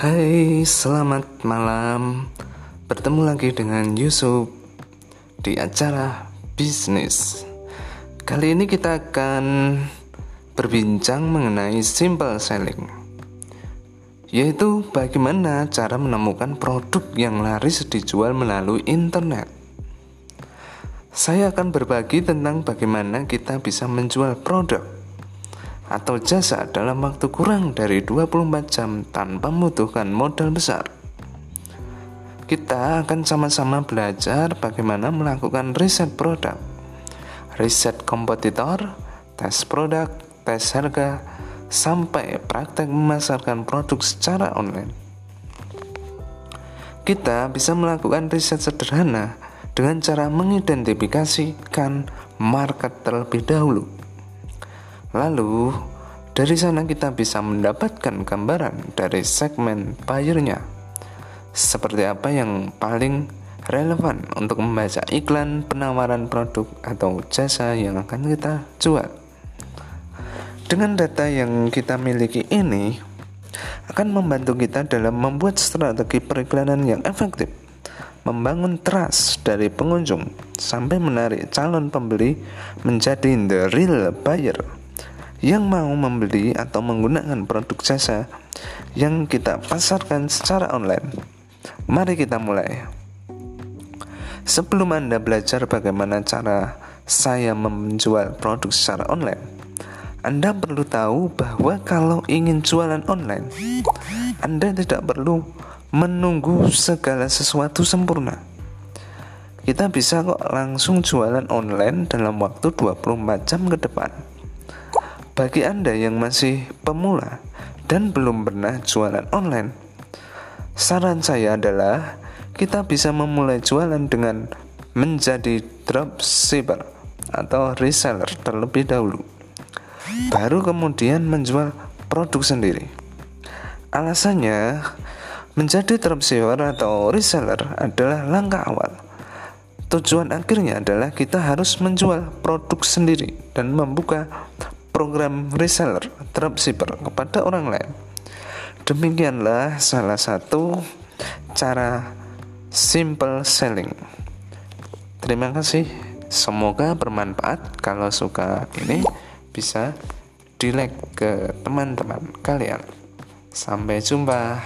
Hai, selamat malam. Bertemu lagi dengan Yusuf di acara bisnis. Kali ini kita akan berbincang mengenai simple selling, yaitu bagaimana cara menemukan produk yang laris dijual melalui internet. Saya akan berbagi tentang bagaimana kita bisa menjual produk atau jasa dalam waktu kurang dari 24 jam tanpa membutuhkan modal besar. Kita akan sama-sama belajar bagaimana melakukan riset produk, riset kompetitor, tes produk, tes harga, sampai praktek memasarkan produk secara online. Kita bisa melakukan riset sederhana dengan cara mengidentifikasikan market terlebih dahulu Lalu, dari sana kita bisa mendapatkan gambaran dari segmen buyernya. Seperti apa yang paling relevan untuk membaca iklan penawaran produk atau jasa yang akan kita jual. Dengan data yang kita miliki ini akan membantu kita dalam membuat strategi periklanan yang efektif, membangun trust dari pengunjung sampai menarik calon pembeli menjadi the real buyer yang mau membeli atau menggunakan produk jasa yang kita pasarkan secara online. Mari kita mulai. Sebelum Anda belajar bagaimana cara saya menjual produk secara online, Anda perlu tahu bahwa kalau ingin jualan online, Anda tidak perlu menunggu segala sesuatu sempurna. Kita bisa kok langsung jualan online dalam waktu 24 jam ke depan. Bagi Anda yang masih pemula dan belum pernah jualan online, saran saya adalah kita bisa memulai jualan dengan menjadi dropshipper atau reseller terlebih dahulu. Baru kemudian menjual produk sendiri. Alasannya, menjadi dropshipper atau reseller adalah langkah awal. Tujuan akhirnya adalah kita harus menjual produk sendiri dan membuka program reseller dropshipper kepada orang lain. Demikianlah salah satu cara simple selling. Terima kasih. Semoga bermanfaat. Kalau suka ini bisa di like ke teman-teman kalian. Sampai jumpa.